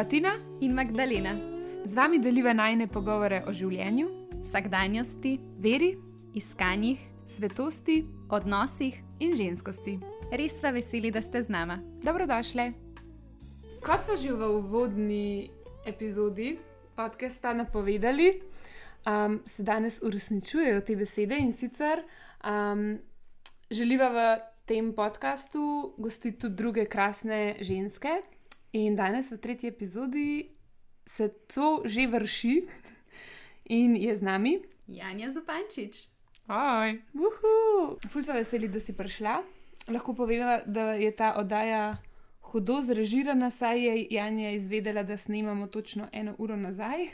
Svatina in Magdalena. Z vami deliva najne pogovore o življenju, vsakdanjosti, veri, iskanjih, svetosti odnosih in ženskosti. Res smo veseli, da ste z nami. Dobrodošli. Kot smo že v uvodni epizodi podcasta napovedali, um, se danes uresničujejo te besede in sicer um, želiva v tem podkastu gostiti tudi druge krasne ženske. In danes v tretji epizodi se to že vrši in je z nami Janja Zupančič. Hoj. Uhu. Ful sem veseli, da si prišla. Lahko povem, da je ta oddaja hudo zrežirana, saj je Janja izvedela, da snemamo točno eno uro nazaj.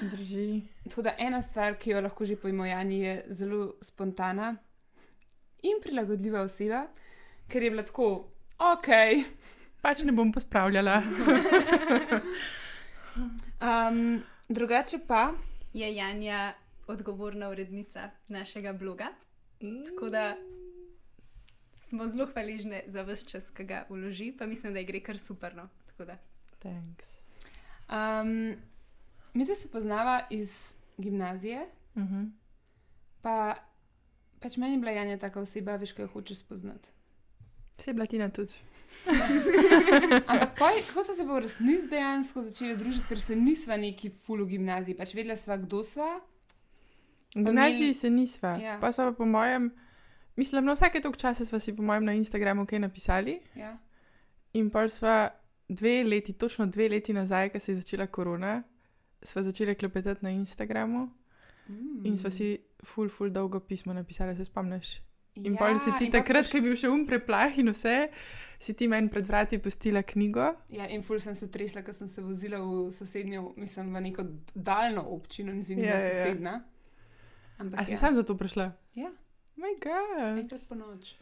Drži. Tako da ena stvar, ki jo lahko že pojmo Jani, je zelo spontana in prilagodljiva oseba, ker je bila tako, ok. Pač ne bom pospravljala. um, drugače pa je Janja odgovorna urednica našega bloga. Tako da smo zelo hvaležni za vse čas, ki ga uloži, pa mislim, da gre kar super. No. Um, mi se poznava iz gimnazije, uh mhm. -huh. pa pač meni je bila Janja taka oseba, veš, kaj hočeš spoznati. Se je bila Tina tudi. Ampak poj, kako so se v resnici dejansko začeli družiti, ker se nisva neki fulu gimnaziji, pač vedela sva, kdo sva. V gimnaziji se nisva. Ja. Pa sva pa po mojem, mislim, na vsake tok časa sva si po mojem na Instagramu kaj napisali. Ja. In pa sva dve leti, točno dve leti nazaj, ko se je začela korona, sva začela klepetati na Instagramu. Mm. In sva si ful, ful dolgo pismo napisali, se spomniš. In ja, pa si ti takrat, ko je bil še um preplah in vse, si ti meni pred vrati pustila knjigo. Ja, in ful sem se tresla, ker sem se vozila v sosednjo, mislim, v neko daljno občino, nisem bila ja, sosedna. Ampak, A si ja. sam za to prišla? Ja. Moj bog. Enkrat po noč.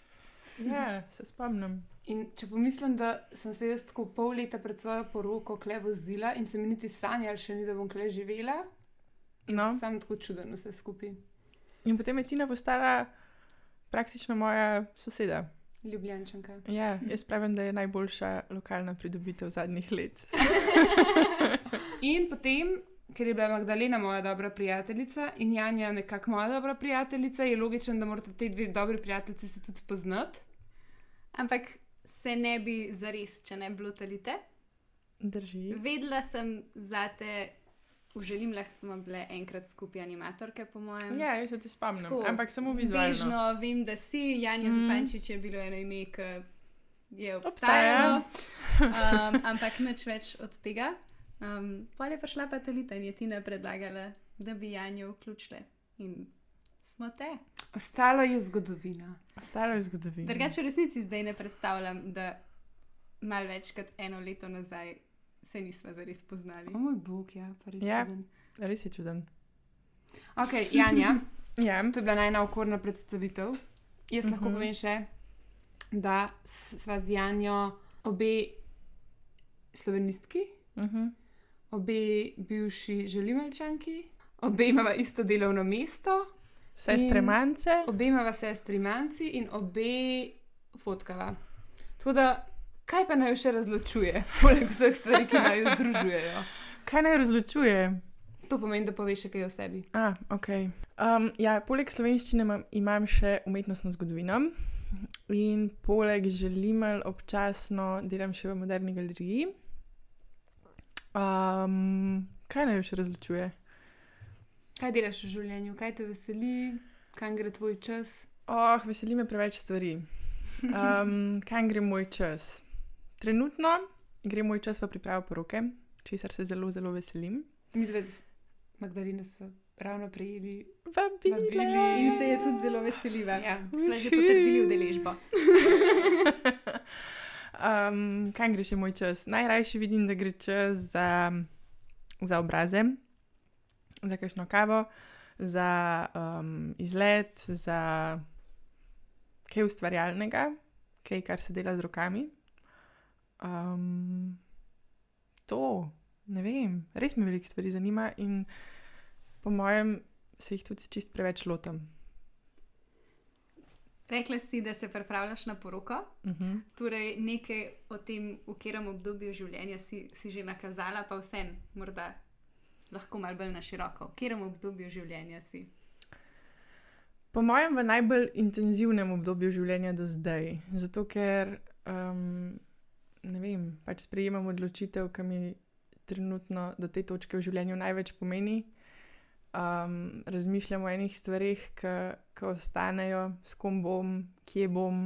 Ja, se spomnim. In če pomislim, da sem se jaz tako pol leta pred svojo poroko kle vozila in se mi niti sanjala, še ni, da bom kle živela, no. sem tako čuden vse skupaj. In potem je Tina postala praktično moja soseda. Ljubljančanka. Ja, jaz pravim, da je najboljša lokalna pridobitev zadnjih let. in potem, ker je bila Magdalena moja dobra prijateljica in Janja nekako moja dobra prijateljica, je logično, da morate te dve dobri prijateljici se tudi spoznati. Ampak se ne bi zares, če ne bi bilo talite. Drži. Vedela sem za te V želim, da smo bile enkrat skupaj animatorke, po mojem. Ja, jaz se ti spomnim, Tako, ampak samo vizualno. Bežno vem, da si Janja mm. Zupančič je bilo eno ime, ki je obstajalo. um, ampak nič več od tega. Um, pa je prišla pa Talita in je Tina predlagala, da bi Janjo vključile. In smo te. Ostalo je zgodovina. Ostalo je zgodovina. Drugače v resnici zdaj ne predstavljam, da mal več kot eno leto nazaj se nismo zares poznali. O moj bog, ja, res, ja res je čuden. Ok, Janja. ja. To je bila najna okorna predstavitev. Jaz uh -huh. lahko mhm. povem še, da sva z Janjo obe slovenistki, uh mhm. -huh. obe bivši želimelčanki, obe imamo isto delovno mesto. Sestre Mance. Obe imamo sestri Manci in obe fotkava. Tako da Kaj pa naj še razločuje, poleg vseh stvari, ki naj jo združujejo? Kaj naj razločuje? To pomeni, da poveš kaj o sebi. A, okay. um, ja, poleg slovenščine imam, imam še umetnostno zgodovino in poleg želim občasno delam še v moderni galeriji. Um, kaj naj še razločuje? Kaj delaš v življenju, kaj te veseli, kam gre tvoj čas? Oh, veseli me preveč stvari. Um, kam gre moj čas? Trenutno gre moj čas v pripravo poroke, česar se zelo, zelo veselim. Mi dve z Magdaleno smo ravno prejeli vabili. vabili in se je tudi zelo veseliva. Ja, smo že potrdili udeležbo. um, kaj gre še moj čas? Najrajši vidim, da gre čas za, za obraze, za kakšno kavo, za um, izlet, za kaj ustvarjalnega, kaj kar se dela z rokami. Um, to, ne vem, res me veliko stvari zanima in po mojem se jih tudi čist preveč lotam. Rekla si, da se pripravljaš na poroko. Uh -huh. Torej, nekaj o tem, v katerem obdobju življenja si, si že nakazala, pa vsem, morda lahko malo bolj na široko. V katerem obdobju življenja si? Po mojem, v najbolj intenzivnem obdobju življenja do zdaj. Zato, ker um, ne vem, pač sprejemam odločitev, ki mi trenutno do te točke v življenju največ pomeni um, razmišljam o enih stvarih, ki ostanejo, s kom bom, kje bom,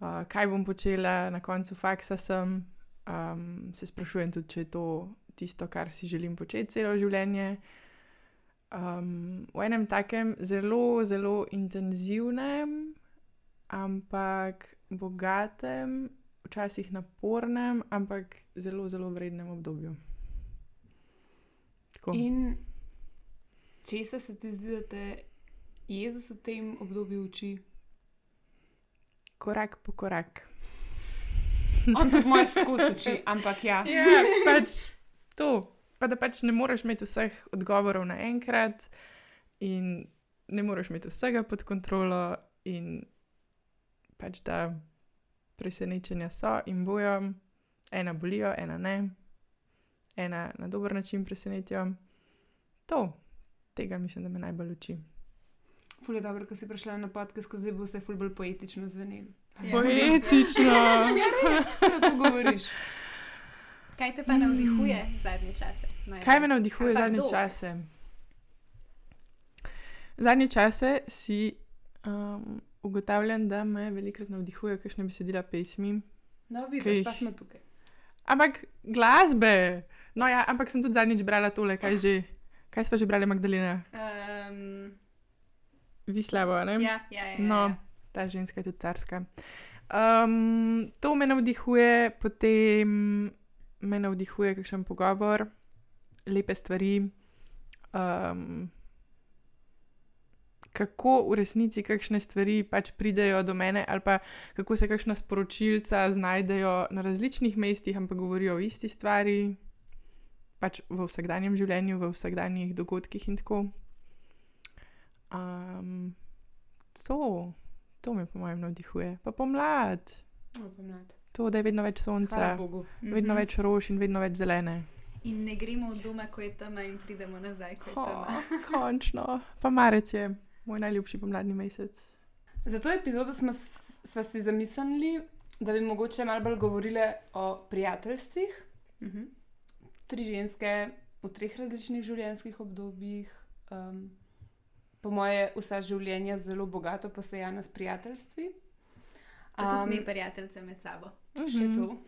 uh, kaj bom počela, na koncu faksa sem. Um, se sprašujem tudi, če je to tisto, kar si želim početi celo življenje. Um, v enem takem zelo, zelo intenzivnem, ampak bogatem, včasih napornem, ampak zelo, zelo vrednem obdobju. Tako. In česa se ti zdi, da te Jezus v tem obdobju uči? Korak po korak. On to moj skus uči, ampak ja. Ja, pač to. Pa da pač ne moreš imeti vseh odgovorov naenkrat, in ne moreš imeti vsega pod kontrolo, in pač da presenečenja so in bojo, ena bolijo, ena ne, ena na dober način presenetijo. To tega mislim, da me najbolj uči. Ful je dobro, ko si prišla na podcast, zdaj bo vse ful bolj poetično zvenelo. Ja. Poetično. ja, res, lepo govoriš. Kaj te pa navdihuje zadnje čase? Najbolj? Kaj me navdihuje zadnje čase? Zadnje čase si um, ugotavljam, da me velikokrat navdihuje kakšne besedila pesmi. No, vidiš, pa smo tukaj. Ampak glasbe. No, ja, ampak sem tudi zadnjič brala tole, kaj že. Kaj smo že brali, Magdalena? Um, Vislavo, ne? Ja, ja, ja, no, ja. ta ženska je tudi carska. Um, to me navdihuje, potem me navdihuje kakšen pogovor, lepe stvari. Um, kako v resnici kakšne stvari pač pridejo do mene, ali pa kako se kakšna sporočilca znajdejo na različnih mestih, ampak govorijo o isti stvari pač v vsakdanjem življenju, v vsakdanjih dogodkih in tako. Um, to, to me, po mojem, navdihuje. Pa pomlad. No, pomlad. To, da je vedno več sonca, vedno mm -hmm. več rož in vedno več zelene. In ne gremo od doma, ko je tam, in pridemo nazaj, ko je tam. Končno, pa marec je moj najljubši pomladni mesec. Za to epizodo smo, smo si zamislili, da bi mogoče malo bolj govorili o prijateljstvih. Mm -hmm tri ženske v treh različnih življenjskih obdobjih. Um, po moje, vsa življenja zelo bogato posejana s prijateljstvi. Um, tudi mi, prijateljice med sabo. Še mhm. tu.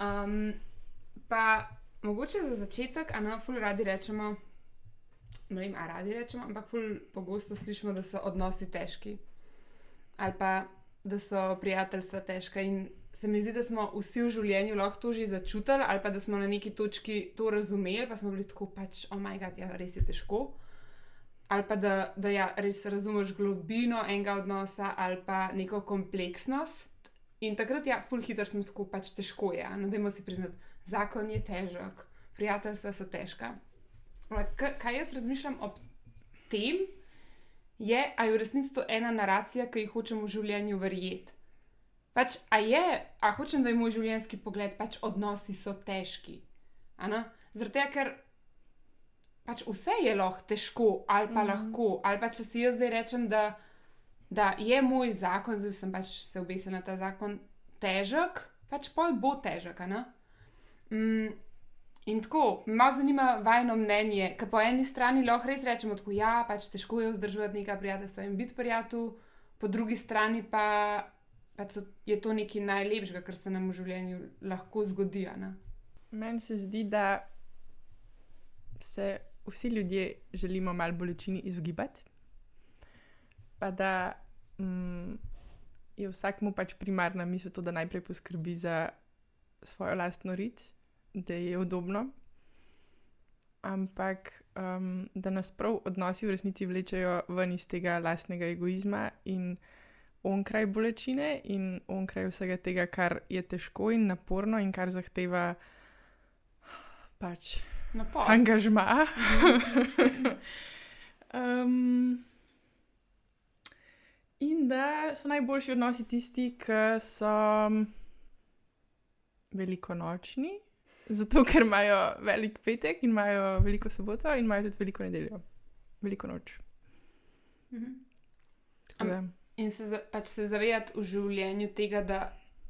Um, pa mogoče za začetek, a nam ful radi rečemo, ne vem, a radi rečemo, ampak pogosto slišimo, da so odnosi težki. Ali pa da so prijateljstva težka. In se mi zdi, da smo vsi v življenju lahko to že začutili, ali pa da smo na neki točki to razumeli, pa smo bili tako pač, oh moj bog, ja, res je težko. Ali pa da, da ja, res razumeš globino enega odnosa ali pa neko kompleksnost. In takrat, ja, full hitro smo tako pač težko, ja, no, da si priznati, zakon je težek, prijateljstva so težka. Kaj jaz razmišljam o tem, je, a je v resnici to ena naracija, ki jih hočemo v življenju verjeti. Pač, a je, a hočem, da je moj življenjski pogled, pač odnosi so težki. Zaradi tega, ker pač vse je lahko težko, ali pa mm -hmm. lahko, ali pa če si jaz zdaj rečem, da, da je moj zakon, zdaj sem pač se obesil na ta zakon, težek, pač poj bo težek. Mm, in tako, malo zanima vajno mnenje, ker po eni strani lahko res rečemo, da ja, pač težko je vzdrževati nekaj prijateljstva in biti prijatelj, po drugi strani pa pač so, je to nekaj najlepšega, kar se nam v življenju lahko zgodi. Meni se zdi, da se vsi ljudje želimo malo bolečini izogibati, pa da mm, je vsakmu pač primarna misel to, da najprej poskrbi za svojo lastno rit, da je udobno. Ampak um, da nas prav odnosi v resnici vlečejo ven iz tega lastnega egoizma in onkraj bolečine in onkraj vsega tega, kar je težko in naporno in kar zahteva pač Napor. angažma. um, In da so najboljši odnosi tisti, ki so veliko nočni, zato ker imajo velik petek in imajo veliko soboto in imajo tudi veliko nedeljo, veliko noč. Mhm. Da, In se, za- pač se zavedati v življenju tega, da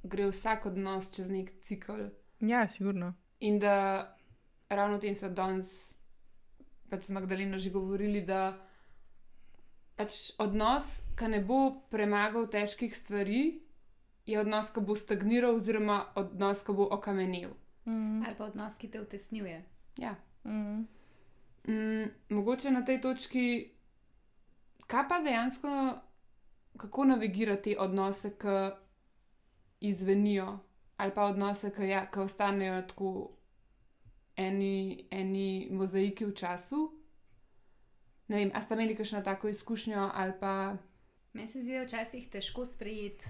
gre vsak odnos čez nek cikl. ja, sigurno. In da ravno o tem smo danes pač z Magdaleno že govorili, da pač odnos, ki ne bo premagal težkih stvari, je odnos, ki bo stagniral, oziroma odnos, ki bo okamenil. Mm. Ali pa odnos, ki te utesnjuje. Ja. Mm. Mm, mogoče na tej točki, kaj pa dejansko, kako navigirati te odnose, ki izvenijo, ali pa odnose, ki, ja, ki ostanejo tako eni, eni mozaiki v času. Ne vem, a ste imeli kakšno tako izkušnjo ali pa. Meni se zdi, da je včasih težko sprejeti,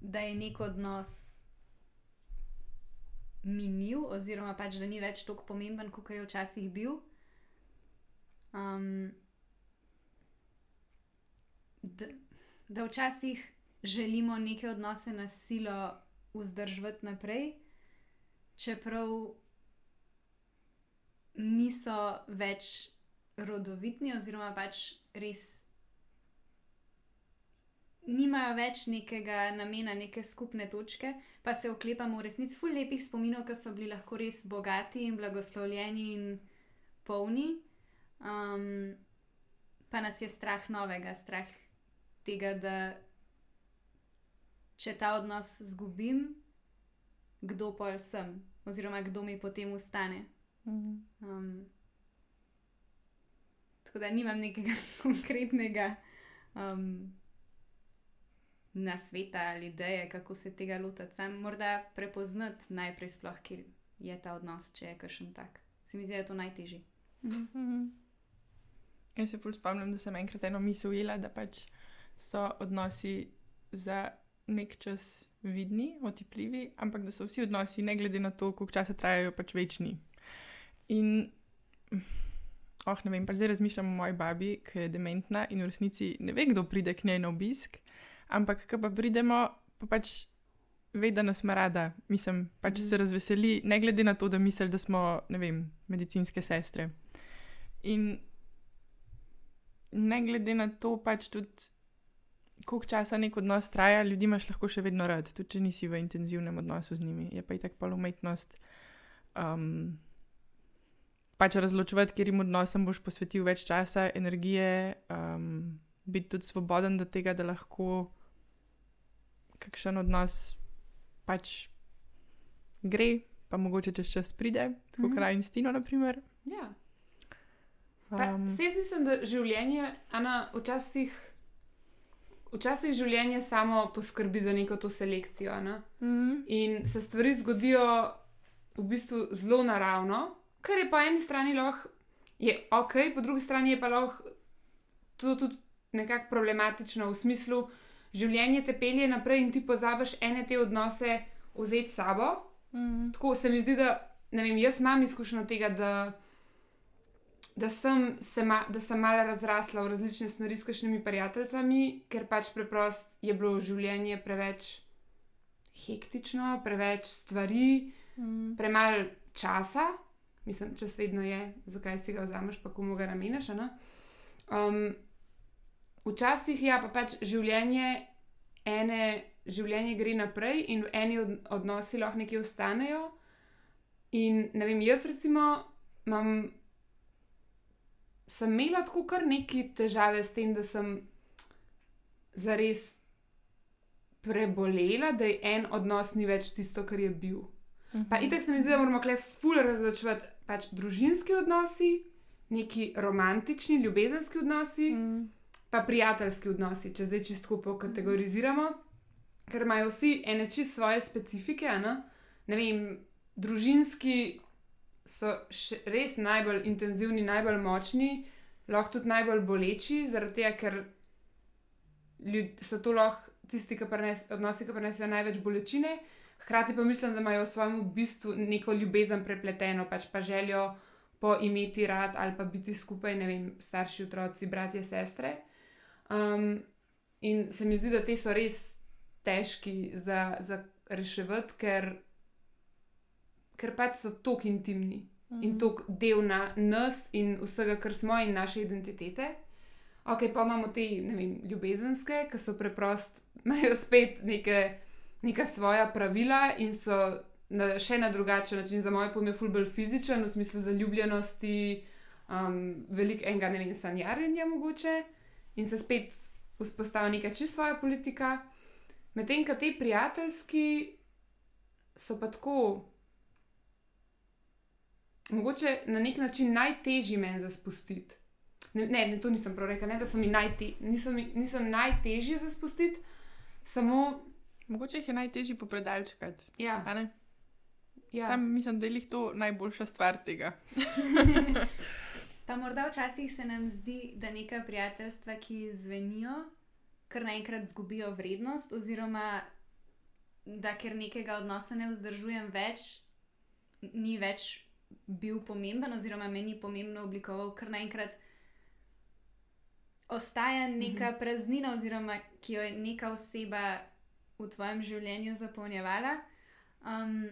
da je nek odnos minil, oziroma pač, da ni več tako pomemben, kot je včasih bil. Um, da, da včasih želimo neke odnose na silo vzdrževati naprej, čeprav niso več rodovitni, oziroma pač res nimajo več nekega namena, neke skupne točke, pa se oklepamo v resnici ful lepih spominov, ki so bili lahko res bogati in blagoslovljeni in polni. Um, pa nas je strah novega, strah tega, da če ta odnos izgubim, kdo pol sem, oziroma kdo mi potem ustane. Mm. Um, tako da nimam nekega konkretnega um, nasveta ali ideje, kako se tega lotiti. Sam morda prepoznati najprej, sploh, kje je ta odnos, če je kakšen tak. Se mi zdi, da je to najtežje. Mhm. Jaz se bolj spomnim, da sem enkrat eno misel ujela, da pač so odnosi za nek čas vidni, otipljivi, ampak da so vsi odnosi, ne glede na to, koliko časa trajajo, pač večni. In, oh, ne vem, pač zdaj razmišljam o moji babi, ki je dementna in v resnici ne ve, kdo pride k njej na obisk, ampak ko pa pridemo, pa pač ve, da nas ima rada. Mislim, pač Mhm. se razveseli, ne glede na to, da misli, da smo, ne vem, medicinske sestre. In ne glede na to, pač tudi, koliko časa nek odnos traja, ljudi imaš lahko še vedno rad, tudi če nisi v intenzivnem odnosu z njimi. Je pa i tako pa umetnost. Um, pač razločevati, ker jim odnosom boš posvetil več časa, energije, um, biti tudi svoboden do tega, da lahko kakšen odnos pač gre, pa mogoče čez čas pride, tako Mhm. kot mm. Instino, naprimer. Ja. Pa, Um, Sej jaz mislim, da življenje, Ana, včasih, včasih življenje samo poskrbi za neko to selekcijo. Ne? mm, In se stvari zgodijo v bistvu zelo naravno, kar je po eni strani lahko je ok, po drugi strani je pa lahko to tudi nekako problematično v smislu, življenje te pelje naprej in ti pozabiš ene te odnose vzeti s sabo. mm, Tako se mi zdi, da ne vem, jaz imam izkušnjo tega, da, da, sem se ma, da sem malo razrasla v različne smeri s kakšnimi prijateljicami, ker pač preprosto je bilo življenje preveč hektično, preveč stvari, mm, premalo časa. Mislim, čas vedno je, zakaj si ga vzameš, pa komu ga ne? Um, včasih ja, pa pač življenje, ene, življenje gre naprej in eni od, odnosi lahko nekje ostanejo. In ne vem, jaz recimo imam, sem imela tako kar neki težave s tem, da sem zares prebolela, da je en odnos ni več tisto, kar je bil. Pa itek se mi zdi, da moramo kle ful razločevati pač družinski odnosi, neki romantični, ljubezenski odnosi, mm, pa prijateljski odnosi, če zdaj čisto pokategoriziramo, ker imajo vsi ene čist svoje specifike. Ne? ne vem, družinski so res najbolj intenzivni, najbolj močni, lahko tudi najbolj boleči, zaradi tega, ker ljud, so to lahko tisti, ki prines, odnosi, ki prenesejo največ bolečine. Hkrati pa mislim, da imajo v svojem bistvu neko ljubezen prepleteno, pač pa željo po imeti rad ali pa biti skupaj, ne vem, starši, otroci, bratje, sestre. Um, In se mi zdi, da te so res težki za, za reševati, ker, ker pač so tako intimni in tako del na nas in vsega, kar smo in naše identitete. Ok, pa imamo te vem, ljubezenske, ki so preprost, imajo spet neke, neka svoja pravila in so na, še na drugačen način, za moje pomen, fulbol fizičen, v smislu zaljubljenosti, um, velik enega, ne vem, sanjarjenja mogoče in se spet vzpostavi neka čisto svoja politika. Medtem ko te prijateljski so pa tako, mogoče na nek način najtežji meni za spustiti. Ne, ne, ne, to nisem prav rekel, ne, da so mi, najte, niso mi niso najtežji za spustiti, samo. Mogoče jih je najtežje popredalčkati. Ja, ja. Sam mislim, da je to najboljša stvar tega. Pa morda včasih se nam zdi, da neka prijateljstva, ki zvenijo, kar naenkrat izgubijo vrednost, oziroma da ker nekega odnosa ne vzdržujem več, ni več bil pomemben, oziroma meni ni pomembno oblikoval, ker naenkrat ostaja neka Mhm. praznina, oziroma ki jo je neka oseba v tvojem življenju zapolnjevala. Um,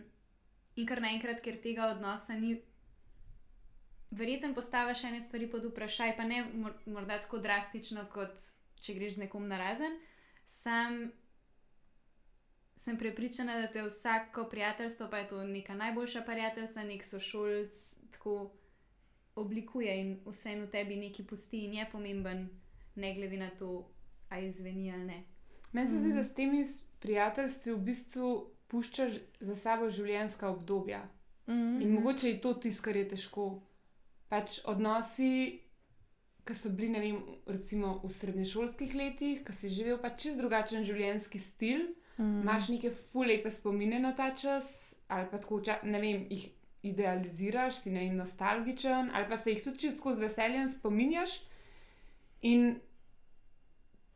in kar naenkrat, ker tega odnosa ni, verjetno postaviš ene stvari pod vprašaj, pa ne mor morda tako drastično, kot če greš z nekom na razen. Sam sem prepričana, da te vsako prijateljstvo, pa je to neka najboljša prijateljica, nek sošolc, tako oblikuje in vse v tebi nekaj pusti in je pomemben, ne glede na to, ali izveni ali ne. Meni se zdi, da s temi prijateljstvi v bistvu puščaš za sabo življenjska obdobja. Mm. In mogoče je to tisto, kar je težko. Pač odnosi, ki so bili, ne vem, recimo v srednješolskih letih, ki si živel pač čist drugačen življenjski stil, Mm. imaš neke fulepe spomine na ta čas, ali pa tako, ne vem, jih idealiziraš, si ne vem, nostalgičen, ali pa se jih tudi čisto z veseljem spominjaš. In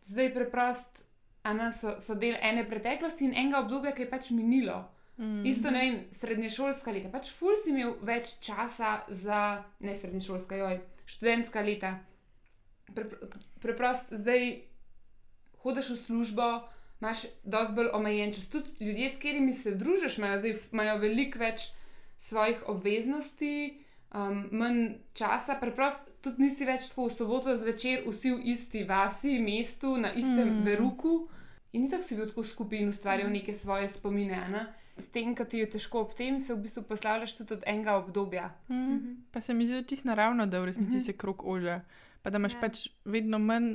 zdaj preprost, Ana, so, so del ene preteklosti in enega obdobja, ki je pač minilo. Mm. Isto, ne vem, srednješolska leta. Pač ful si imel več časa za, ne srednješolska, joj, študentska leta. Pre, preprost zdaj hodiš v službo, imaš dosti bolj omejen čas. Tudi ljudje, s katerimi se družiš, imajo zdaj imajo veliko več svojih obveznosti, um, manj časa, preprost tudi nisi več tako v soboto zvečer, vsi v isti vasi, mestu, na istem Mm. mm. veruku. In tako si bil tako skupaj in ustvarjal neke svoje spomine. Ne? S tem, ki ti je težko ob tem, se v bistvu poslavljaš tudi od enega obdobja. Mm. Pa se mi zdi čisto naravno, da v resnici Mhm. se krok ože. Pa da imaš Ja. pač vedno manj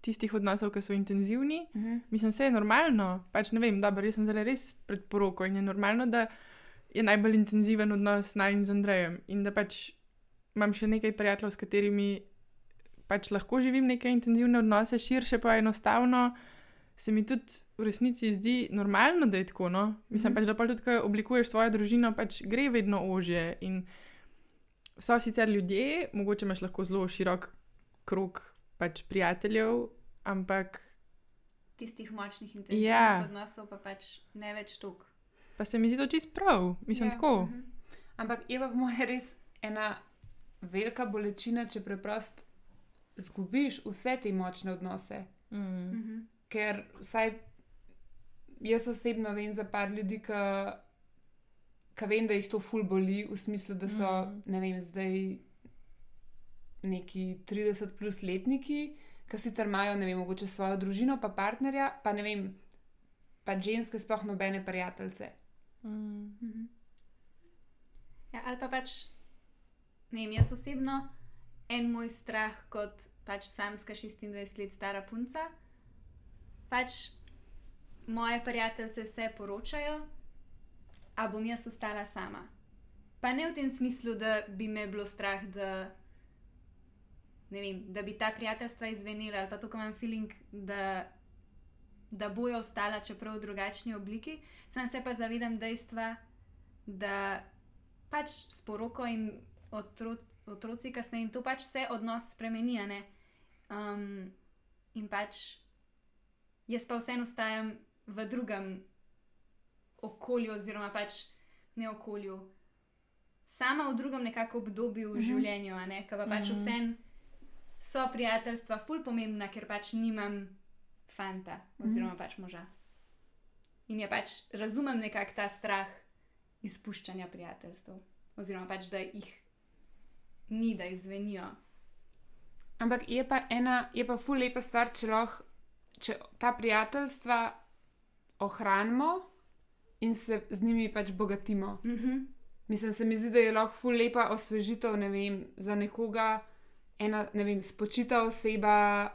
tistih odnosov, ki so intenzivni. Mhm. Mislim, vse je normalno. Pač ne vem, dobro, jaz sem zdaj res pred poroko in je normalno, da je najbolj intenziven odnos naj in z Andrejem. In da pač imam še nekaj prijateljev, s katerimi pač lahko živim neke intenzivne odnose, širše pa enostavno. Se mi tudi v resnici zdi normalno, da je tako. No? Mislim, Mhm. pač, da pa tudi, ko oblikuješ svojo družino, pač gre vedno ožje. In so sicer ljudje, mogoče imaš lahko zelo širok krog pač prijateljev, ampak Tistih močnih intenzivnih Ja. odnosov pa pač ne več tok. Pa se mi zdi to čist prav, mislim Ja. tako. Mhm. Ampak je pa po mojem res ena velika bolečina, če preprosto izgubiš vse te močne odnose. Mm. Mhm. Ker vsaj jaz osebno vem za par ljudi, ki vem, da jih to ful boli, v smislu, da so, mm. ne vem, zdaj neki 30 plus letniki, ki sicer imajo, ne vem, mogoče svojo družino, pa partnerja, pa ne vem, pa ženske, sploh nobene prijateljice. Mm. Mhm. Ja, ali pa pač, ne vem, jaz osebno, en moj strah kot pač samska 26 let stara punca, pač moje prijateljice se poročajo, a bom jaz ostala sama. Pa ne v tem smislu, da bi me bilo strah, da, vem, da bi ta prijateljstva izvenela, ali pa to, ko imam feeling, da, da bojo ostala, čeprav v drugačni obliki. Sam se pa zavedam dejstva, da pač s poroko in otro, otroci kasneje in to pač se odnos spremeni. a ne. Um, in pač jaz pa vseeno ostajam v drugem okolju, oziroma pač ne okolju. Sama v drugem nekako obdobju v Mhm. življenju, a ne, ki pa pač Mhm. vsem so prijateljstva ful pomembna, ker pač nimam fanta, oziroma mm. pač moža. In je pač razumem nekako ta strah izpuščanja prijateljstv, oziroma pač da jih ni, da izvenijo. Ampak je pa ena, je pa ful lepa stvar, če lahko če ta prijateljstva ohranimo in se z njimi pač bogatimo. Mm -hmm. Mislim, se mi zdi, da je lahko ful lepa osvežitev ne vem, za nekoga. Ena, ne vem, spočita oseba,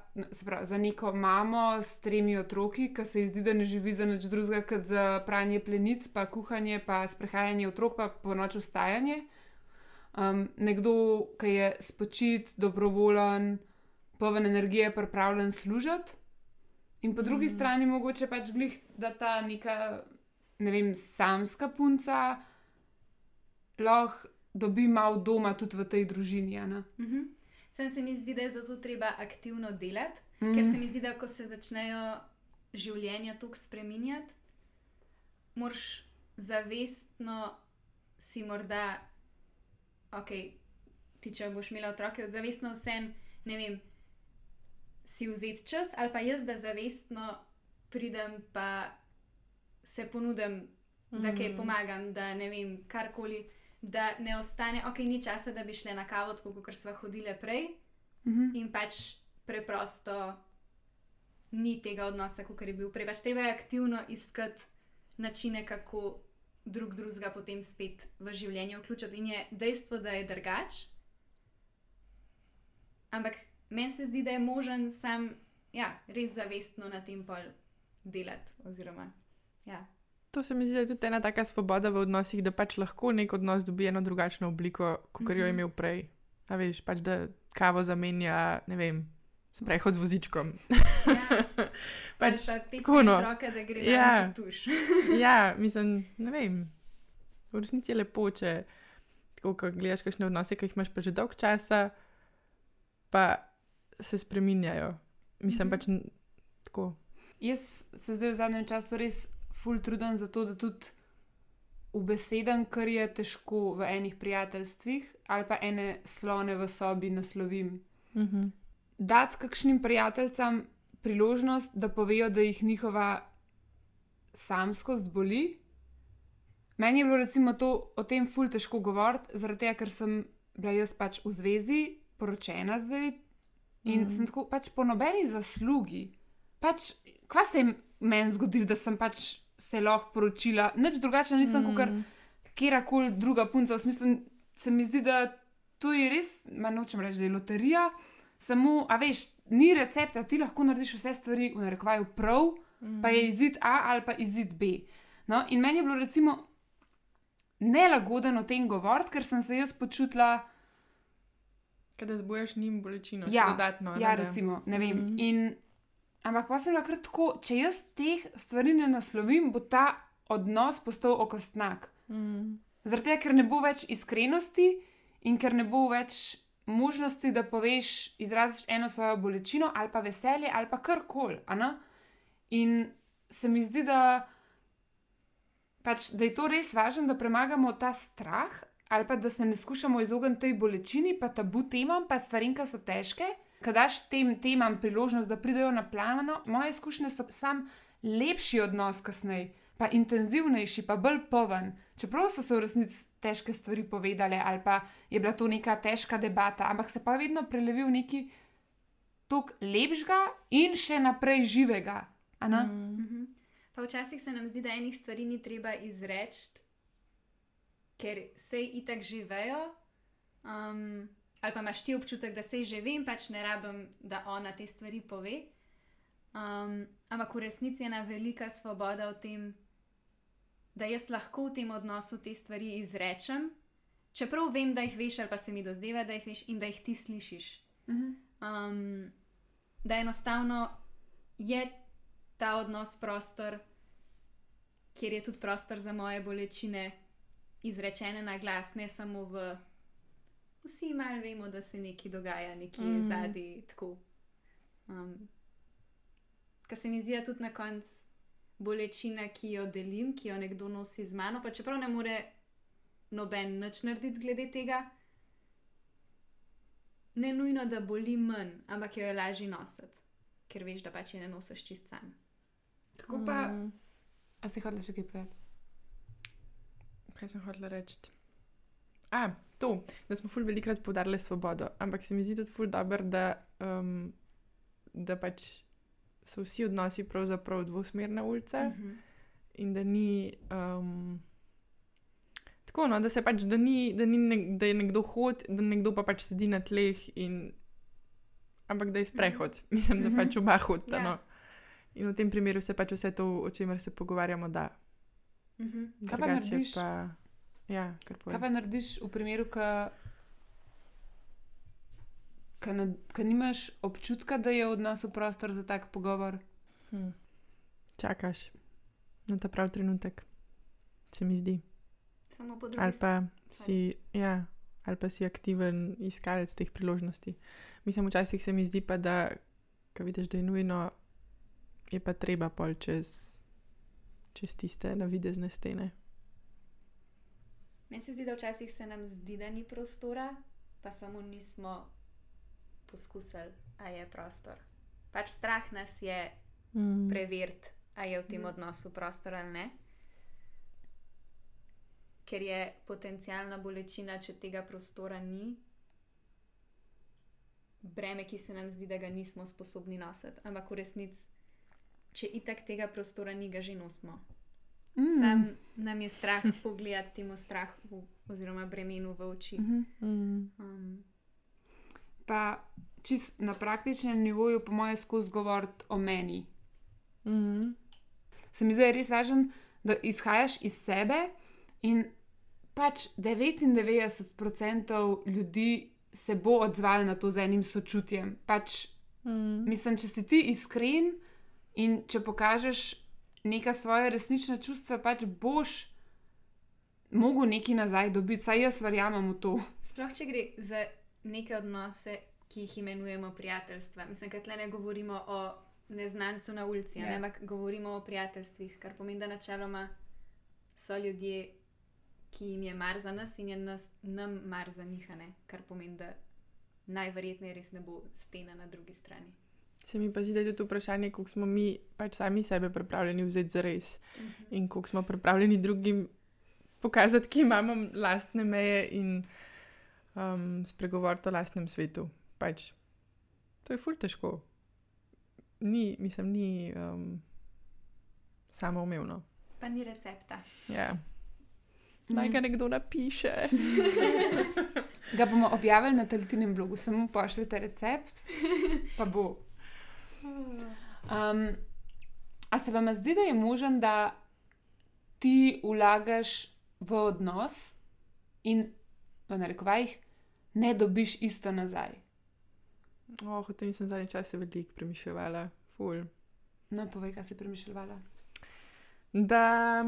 pravi, za neko mamo s tremi otroki, ki se ji zdi, da ne živi za nič drugega kot za pranje plenic, pa kuhanje, pa sprehajanje otrok, pa po noč vstajanje. Um, nekdo, ki je spočit, dobrovoljen, poln energije, pripravljen služiti. In po drugi mm. strani mogoče pač glih, da ta neka, ne vem, samska punca lahko dobi malo doma tudi v tej družini. Mm -hmm. Sem se mi zdi, da je zato treba aktivno delati, mm -hmm. ker se mi zdi, da ko se začnejo življenja tako spreminjati, moraš zavestno si morda, ok, ti če boš imela otroke, zavestno vsem, ne vem si vzeti čas, ali pa jaz, da zavestno pridem pa se ponudim, mm. da kaj mm. pomagam, da ne vem, karkoli, da ne ostane, ok, ni časa, da bi šli na kavo, tako kot smo hodili prej, mm -hmm. in pač preprosto ni tega odnosa, kot je bil prej. Pač treba je aktivno iskati načine, kako drug drugega potem spet v življenje vključiti. In je dejstvo, da je drugač. Ampak meni se zdi, da je možen sam ja, res zavestno na tem pol delati. Oziroma, ja. To se mi zdi, da je tudi ena taka svoboda v odnosih, da pač lahko nek odnos dobi eno drugačno obliko, kot jo je mhm. imel prej. A veš, pač da kavo zamenja, ne vem. Sprehod z vozičkom. Ja, pač tako no. Roke, da gre ja. tuš. ja, mislim, ne vem. V resnici je lepo, če tako, gledaš kakšne odnose, ki jih imaš pa že dolg časa, pa se spremenjajo. Mislim mm -hmm. pač tako. Jaz se zdaj v zadnjem času res ful trudim za to, da tudi ubesedam, kar je težko v enih prijateljstvih ali pa ene slone v sobi naslovim. Mm -hmm. Dati kakšnim prijateljem priložnost, da povejo, da jih njihova samskost boli. Meni je bilo recimo to o tem ful težko govoriti, zaradi tega, ker sem bila jaz pač v zvezi, poročena zdaj, In mm. sem tako pač po nobeni zaslugi. Pač, kva se je meni zgodilo, da sem pač se lahko poročila, nič drugače nisem mm. kot kjerkoli druga punca. V smislu, se mi zdi, da to je res, manj nočem reči, da je loterija. Samo, a veš, ni recepta, ti lahko narediš vse stvari v narekovaju prav, mm. pa je mhm. izid A ali pa izid B. No, in meni je bilo recimo nelagoden o tem govoriti, ker sem se jaz počutila. Da zbojaš njim bolečino, ja, dodatno. Ja, ne, recimo, ne vem. Mm -hmm. In, ampak pa sem lahko tako, če jaz teh stvari ne naslovim, bo ta odnos postal okostnak. Mm. Zaradi tega, ker ne bo več iskrenosti in ker ne bo več možnosti, da poveš, izraziš eno svojo bolečino ali pa veselje ali pa karkoli. In se mi zdi, da, pač, da je to res važno, da premagamo ta strah ali pa da se ne skušamo izogniti tej bolečini, pa tabu temam, pa stvarim, ki so težke. Kaj daš tem temam priložnost, da pridejo na plano, moje izkušnje so sam lepši odnos kasneje, pa intenzivnejši, pa bolj poven. Čeprav so se v resnici težke stvari povedale, ali pa je bila to neka težka debata, ampak se pa vedno prelevi v neki tok lepšega in še naprej živega. Mm -hmm. Pa včasih se nam zdi, da enih stvari ni treba izreči, ker se jih itak živejo. Um, ali pa imaš ti občutek, da se jih že vem, pač ne rabim, da ona te stvari pove. Um, ampak v resnici je ena velika svoboda v tem, da jaz lahko v tem odnosu te stvari izrečem, čeprav vem, da jih veš, ali pa se mi dozdeva, da jih veš in da jih ti slišiš. Um, da enostavno je ta odnos prostor, kjer je tudi prostor za moje bolečine, izrečene na glas, ne samo v. Vsi malo vemo, da se nekaj dogaja, nekje mm. zadaj. Um, Kar se mi zdi tudi na koncu bolečina, ki jo delim, ki jo nekdo nosi z mano, pa čeprav ne more noben nič narediti glede tega. Ne nujno, da boli manj, ampak jo je lažje nositi. ker veš, da pač je ne nosiš čist sam. Kako pa, Mm, a si hodila še kaj povedati? Kaj sem hotela reči? A, to, da smo ful velikrat podarili svobodo, ampak se mi zdi tudi ful dobro, da, um, da pač so vsi odnosi pravzaprav dvosmerne ulice. Mhm. in da ni. Um, tako, no, da, se pač, da, ni, da, ni nek, da je nekdo hod, da nekdo pa pač sedi na tleh, in, ampak da je sprehod. Mislim, da Mhm. pač oba hodita. Ja. No. In v tem primeru se pač vse to, o čemer se pogovarjamo, da. Mhm. Kaj pa narediš? Pa, ja, kar Kaj povem. pa narediš v primeru, ko ko nimaš občutka, da je v odnosu prostor za tak pogovor? Hm. Čakaš na ta prav trenutek, se mi zdi. Samo po drugi Ali strani. pa si, ja, ali pa si aktiven iskalec teh priložnosti. Mislim, včasih se mi zdi pa, da, ko vidiš, da je nujno, je pa treba pol čez, čez tiste navidezne stene. Meni se zdi, da včasih se nam zdi, da ni prostora, pa samo nismo poskusili, a je prostor. Pač strah nas je Mm. preveriti, a je v tem Mhm. odnosu prostor ali ne. Ker je potencijalna bolečina, če tega prostora ni, breme, ki se nam zdi, da ga nismo sposobni nositi. Ampak v resnici, če itak tega prostora ni, ga že nosimo. Mm. Sam nam je strah pogledati temu strahu oziroma bremenu v oči. Mhm. Mm. Um, Pa čist na praktičnem nivoju, po mojem, skozi govoriti o meni. Mm. Se mi zdi res važno, da izhajaš iz sebe in pač 99% ljudi se bo odzval na to z enim sočutjem. Pač, Mm. mislim, če si ti iskren in če pokažeš neka svoje resnična čustva, pač boš mogel nekaj nazaj dobiti, saj jaz verjamem v to. sploh če gre za neke odnose, ki jih imenujemo prijateljstva. Mislim, da tle ne govorimo o neznancu na ulici, Ja. yeah. ampak govorimo o prijateljstvih, kar pomeni, da načeloma so ljudje, ki jim je mar za nas in je nas, nam mar za njih, ne? kar pomeni, da najverjetneje res ne bo stena na drugi strani. Se mi pa zdi, da je tudi vprašanje, koliko smo mi pač sami sebe pripravljeni vzeti za res in koliko smo pripravljeni drugim pokazati, ki imamo lastne meje in um, spregovoriti o lastnem svetu. Pač, to je ful težko. Ni, mislim, ni um, samoumevno. Pa ni recepta. Ja. Naj ga nekdo napiše. Ga bomo objavili na Talitinem blogu, samo pošljite recept, pa bo. Um, a se vam zdi, da je možen, da ti vlagaš v odnos in v narekovajih ne dobiš isto nazaj? Oh, o tem sem zadnji čas veliko premišljala, ful. No, povej, kaj si premišljala. Da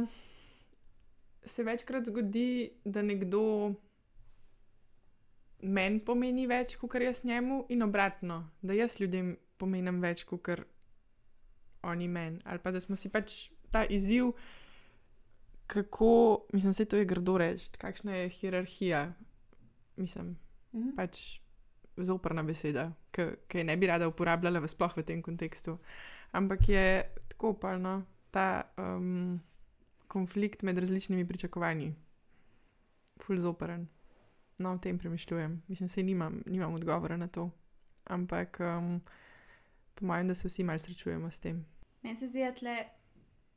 se večkrat zgodi, da nekdo meni pomeni več, kot jaz njemu, in obratno, da jaz ljudem pomenim več, kot oni meni. Ali pa da smo si pač ta izziv, kako, mislim, se to je grdo reči, kakšna je hierarhija. Mislim, Mhm. pač zoprna beseda, ki je ne bi rada uporabljala v sploh v tem kontekstu. Ampak je tako palno ta um, konflikt med različnimi pričakovanji, ful zoperen. No, o tem premišljujem. Mislim, da nimam, nimam odgovora na to. Ampak um, po mojem, da se vsi malo srečujemo s tem. Meni se zdi, da tle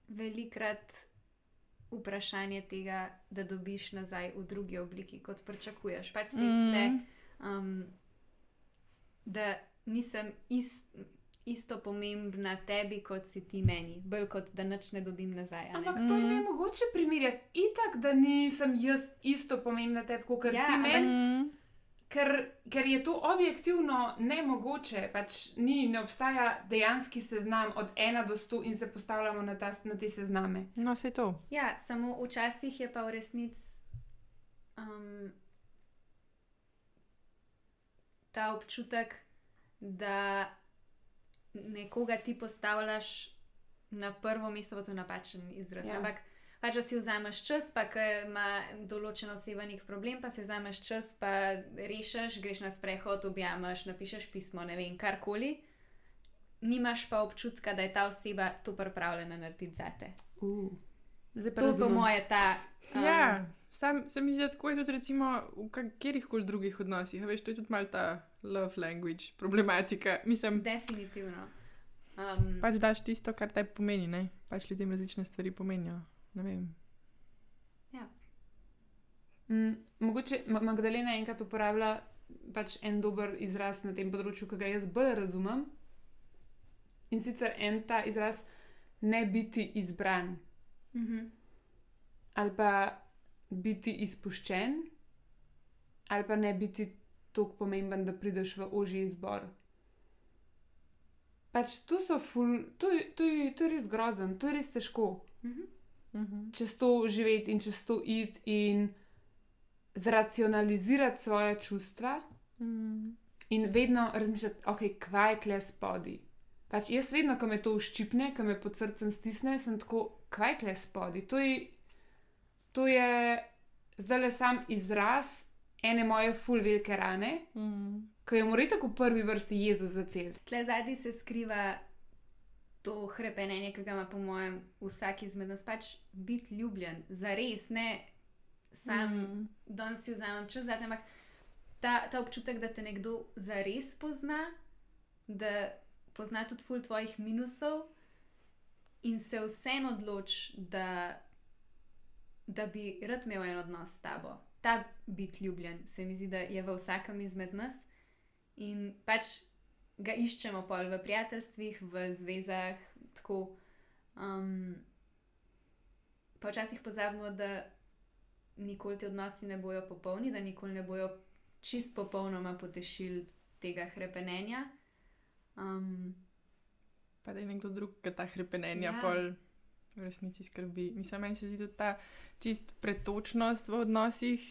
velikrat vprašanje tega, da dobiš nazaj v drugi obliki, kot pričakuješ. Pač spet mm. tle, um, da nisem ist, isto pomembna tebi, kot si ti meni, bolj kot da nič ne dobim nazaj. a ne. Ampak to je ne mogoče primerjati. Itak, da nisem jaz isto pomembna tebi, kot Ja, ti ampak- meni. Mm. Ker, ker je to objektivno nemogoče, pač ni, ne obstaja dejanski seznam od 1 do 100 in se postavljamo na, ta, na te sezname. No, vse to. Ja, samo včasih je pa v resnici um, ta občutek, da nekoga ti postavljaš na prvo mesto, pa to je napačen izraz. Ja. Ampak pač, da si vzameš čas, pa ko ima določena oseba nek problem, pa si vzameš čas, pa rešiš, greš na sprehod, objameš, napišeš pismo, ne vem, karkoli. nimaš pa občutka, da je ta oseba to pripravljena narediti za te. Uh. To razumem. moje ta. Um, Ja, sam zdi, da tako je tudi recimo v katerih koli drugih odnosih. a Veš, to je tudi malo ta love language problematika. Mislim, Definitivno. Um, pač daš tisto, kar te pomeni, ne? Pač ljudem različne stvari pomenijo. Ne vem. Mm, mogoče Ma- Magdalena enkrat uporablja pač en dober izraz na tem področju, ki ga jaz bolj razumem. In sicer en ta izraz ne biti izbran mhm. ali pa biti izpuščen, ali pa ne biti tako pomemben, da prideš v ožji izbor. Pač to so ful, to, je- to, je- to je res grozen, to je res težko. Mhm. Mhm. čez to živeti in čez to iti in zracionalizirati svoje čustva Mhm. in vedno razmišljati, ok, kvaj je kle spodi. Pač jaz vedno, ko me to uščipne, ko me pod srcem stisne, sem tako, kvaj je kle spodi. To je, to je zdaj le sam izraz ene moje full velike rane, Mhm. ki jo mora tako v prvi vrsti Jezus zacel. Tle zadnji se skriva to hrepenenje, ki ga ima, po mojem, vsak izmed nas pač biti ljubljen, za res, ne sam, mm. Da si vzamem čas, zate, ampak ta, ta občutek, da te nekdo za res pozna, da pozna tudi ful tvojih minusov in se vseeno odloči, da, da bi rad imel en odnos s tabo. Ta biti ljubljen, se mi zdi, da je v vsakem izmed nas. In pač ga iščemo pol v prijateljstvih, v zvezah, tako. Um, pa včasih pozabimo, da nikoli ti odnosi ne bojo popolni, da nikoli ne bojo čist popolnoma potešili tega hrepenenja. Um, Pa da je nekdo drug, ki ta hrepenenja Ja. ja. pol v resnici skrbi. Mislim, meni se zdi tudi ta čist pretočnost v odnosih.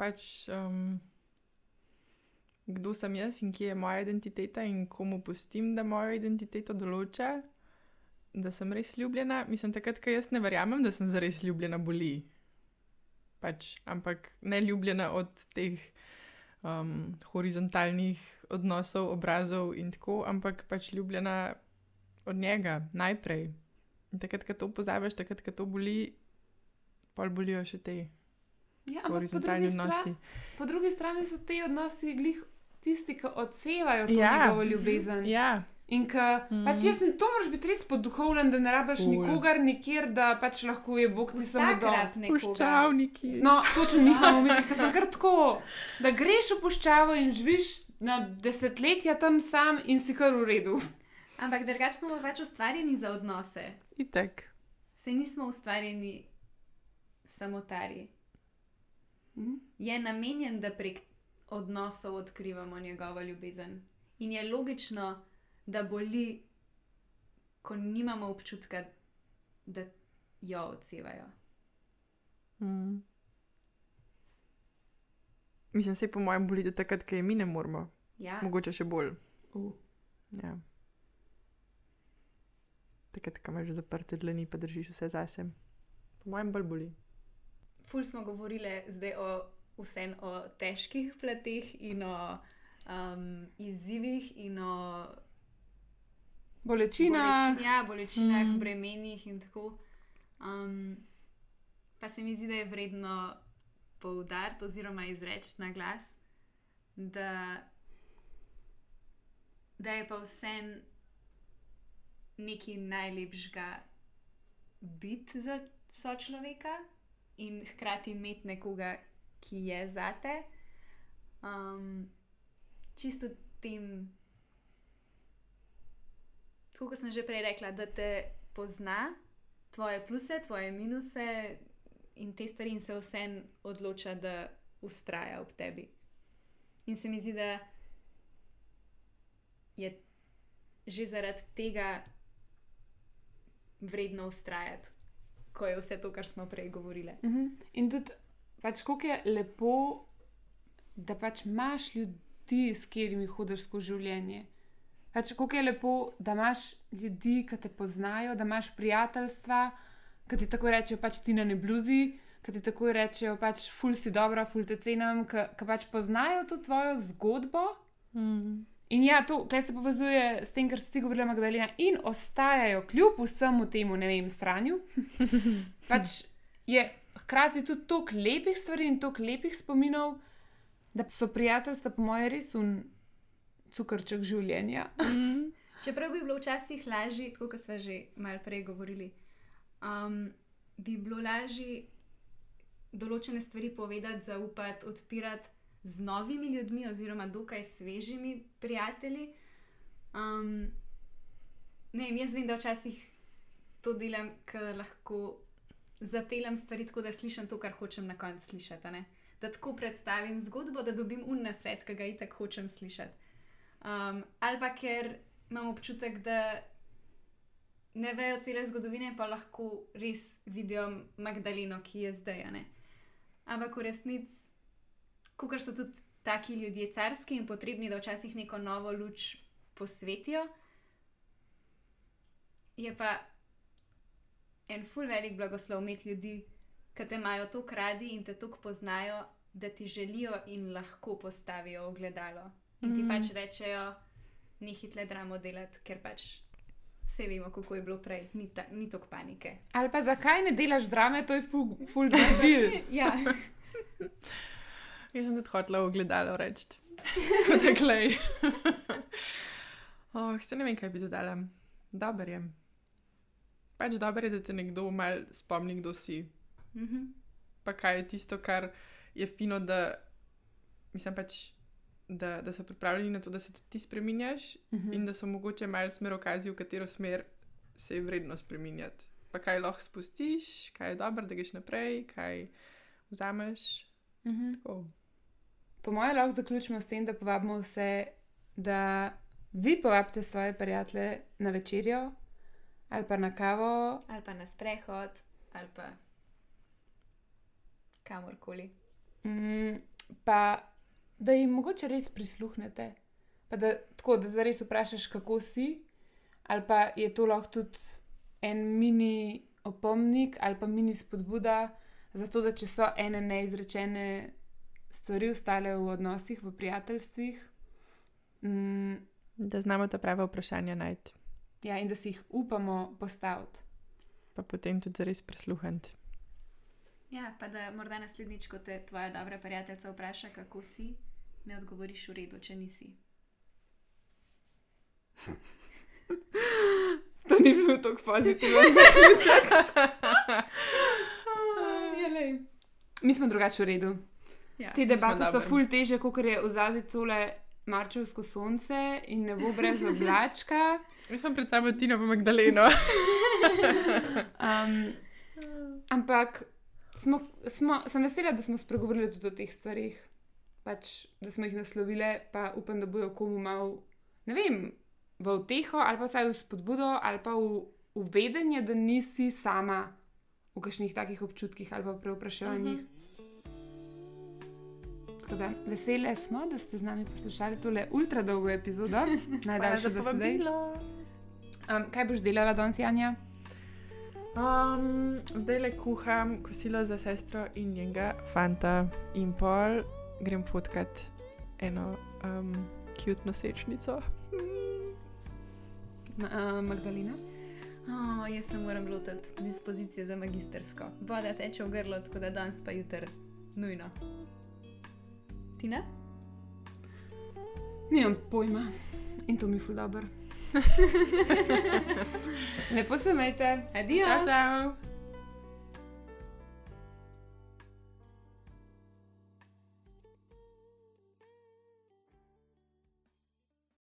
Pač, um, kdo sem jaz in kje je moja identiteta in komu pustim, da mojo identiteto določa, da sem res ljubljena. Mislim, takrat, ko jaz ne verjamem, da sem zares ljubljena, boli. Pač, ampak ne ljubljena od teh um, horizontalnih odnosov, obrazov in tako, ampak pač ljubljena od njega najprej. In takrat, ko to pozabiš, takrat, ko to boli, pol bolijo še te Ja, ampak po drugi, odnosi. strani, po drugi strani so ti odnosi glih tisti, ki odsevajo to Ja. njegovo ljubezen. Ja, In ka, mm. Mhm. pač jaz sem, to moraš biti res poduhovljen, da ne rabiš nikogar nikjer, da pač lahko je Bog ti samo dol. Vsakrat nekoga. puščavniki. No, točno njih imamo v mislih, ker sem kar tako, da greš v puščavo in živiš na desetletja tam sam in si kar v redu. Ampak drugače smo pač ustvarjeni za odnose. Itek. Se nismo ustvarjeni samotarji. Mhm. Je namenjen, da prek odnosov odkrivamo njegovo ljubezen. In je logično, da boli, ko nimamo občutka, da jo odsevajo. Mm. Mislim, se po mojem boli tudi takrat, ko je mi ne moramo. Ja, Mogoče še bolj. Uh. Ja. Takrat, ko imaš zaprte dlani, pa držiš vse zase. Po mojem bolj boli. ful smo govorili zdaj o vsem o težkih plateh in o um, izzivih in o Bolečina. Boleči, ja, bolečinah, Mm. mm. bremenih in tako. Um, pa se mi zdi, da je vredno poudariti oziroma izreči na glas, da, da je pa vsem nekaj najlepšega biti za sočloveka in hkrati imeti nekoga, ki je zate. Um, čisto tem kot sem že prej rekla, da te pozna, tvoje pluse, tvoje minuse in te stvari, in se vsem odloča, da ustraja ob tebi. In se mi zdi, da je že zaradi tega vredno ustrajati, ko je vse to, kar smo prej govorili. Mhm. In tudi, pač, kako je lepo, da pač imaš ljudi, s katerimi hodiš skozi življenje. Pač, kako je lepo, da imaš ljudi, ki te poznajo, da imaš prijateljstva, ki ti tako rečejo, pač ti na ne bluzi, ki ti tako rečejo, pač ful si dobra, ful te cenim, ki pač poznajo to tvojo zgodbo Mm. In ja, to kaj se povezuje s tem, kar si ti govorila, Magdalena, in ostajajo kljub vsemu temu, ne vem, stranju. pač je hkrati tudi toliko lepih stvari in toliko lepih spominov, da so prijateljstva, po mojem, res un cukrček življenja. Mm. Čeprav bi bilo včasih lažje, kot smo že malo prej govorili, um, bi bilo lažje določene stvari povedati, zaupati, odpirati z novimi ljudmi, oziroma dokaj svežimi prijatelji. Um, ne vem, jaz vem, da včasih to delam, ker lahko zapeljem stvari tako, da slišim to, kar hočem na koncu slišati. Da tako predstavim zgodbo, da dobim un na svet, ki ga itak hočem slišati. Um, ali pa ker imam občutek, da ne vejo cele zgodovine, pa lahko res vidijo Magdaleno, ki je zdaj. Ampak v resnici, kot so tudi taki ljudje carski in potrebni, da včasih neko novo luč posvetijo, je pa en full velik blagoslov imeti ljudi, ki te imajo tako radi in te tako poznajo, da ti želijo in lahko postavijo ogledalo. In ti mm. pač rečejo, ni hitle dramo delati, ker pač vse vemo, kako je bilo prej, ni, ta, ni toliko panike. Ali pa zakaj ne delaš drame, to je full, full deal. ja. Jaz sem tudi hotel ogledalo reči, kot je klej. oh, se ne vem, kaj bi dodala. Dober je pač dobro je, da te nekdo malo spomni, kdo si. Mm -hmm. Pa kaj je tisto, kar je fino, da, mislim, pač, da, da so pripravljeni na to, da se ti spremenjaš mm -hmm. in da so mogoče malo smerokazi, v katero smer se je vredno spremenjati. Pa kaj lahko spustiš, kaj je dobro, da greš naprej, kaj vzameš. Mm -hmm. Po mojem, lahko zaključimo s tem, da povabimo vse, da vi povabite svoje prijatelje na večerjo, ali pa na kavo, ali pa na sprehod, ali pa kamorkoli. Mm, pa da jim mogoče res prisluhnete, pa da tako, da zares vprašaš, kako si, ali pa je to lahko tudi en mini opomnik ali pa mini spodbuda, zato da če so ene neizrečene stvari ostale v odnosih, v prijateljstvih. Mm, da znamo ta prava vprašanja najti. Ja, in da si jih upamo postaviti. Pa potem tudi res prisluhniti. Ja, pa da morda naslednjič, ko te tvoja dobra prijateljica vpraša, kako si, ne odgovoriš v redu, če nisi. to ni bilo tako pozitivno, zaključek. Mi smo drugače v redu. Ja, Te debate so ful teže, kot je v zadnji tole marčevsko sonce in ne bo brez oblačka. Jaz sem pred sabo Tina pa Magdaleno. um, ampak smo, smo, sem vesela, da smo spregovorili tudi o teh stvarih, pač, da smo jih naslovili, pa upam, da bojo komu mal, ne vem, v uteho ali pa vsaj v spodbudo ali pa v, v vedenje, da nisi sama v kakšnih takih občutkih ali pa preopraševanjih. Uh mhm. -huh. Da, vesele smo, da ste z nami poslušali tole ultra dolgo epizodo, najdaljšo do sedaj. Um, kaj boš delala danes, Janja? Um, zdaj le kuham kosilo za sestro in njega, fanta in pol, grem fotkat eno um, cute nosečnico. Ma, uh, Magdalena. Oh, jaz se moram lotiti dispozicije za magistersko. Voda teče v grlo, tako da danes pa jutr nujno. Ti ne? Nimam pojma in to mi je ful dobro. Lepo se imejte. Adijo. Čau, čau.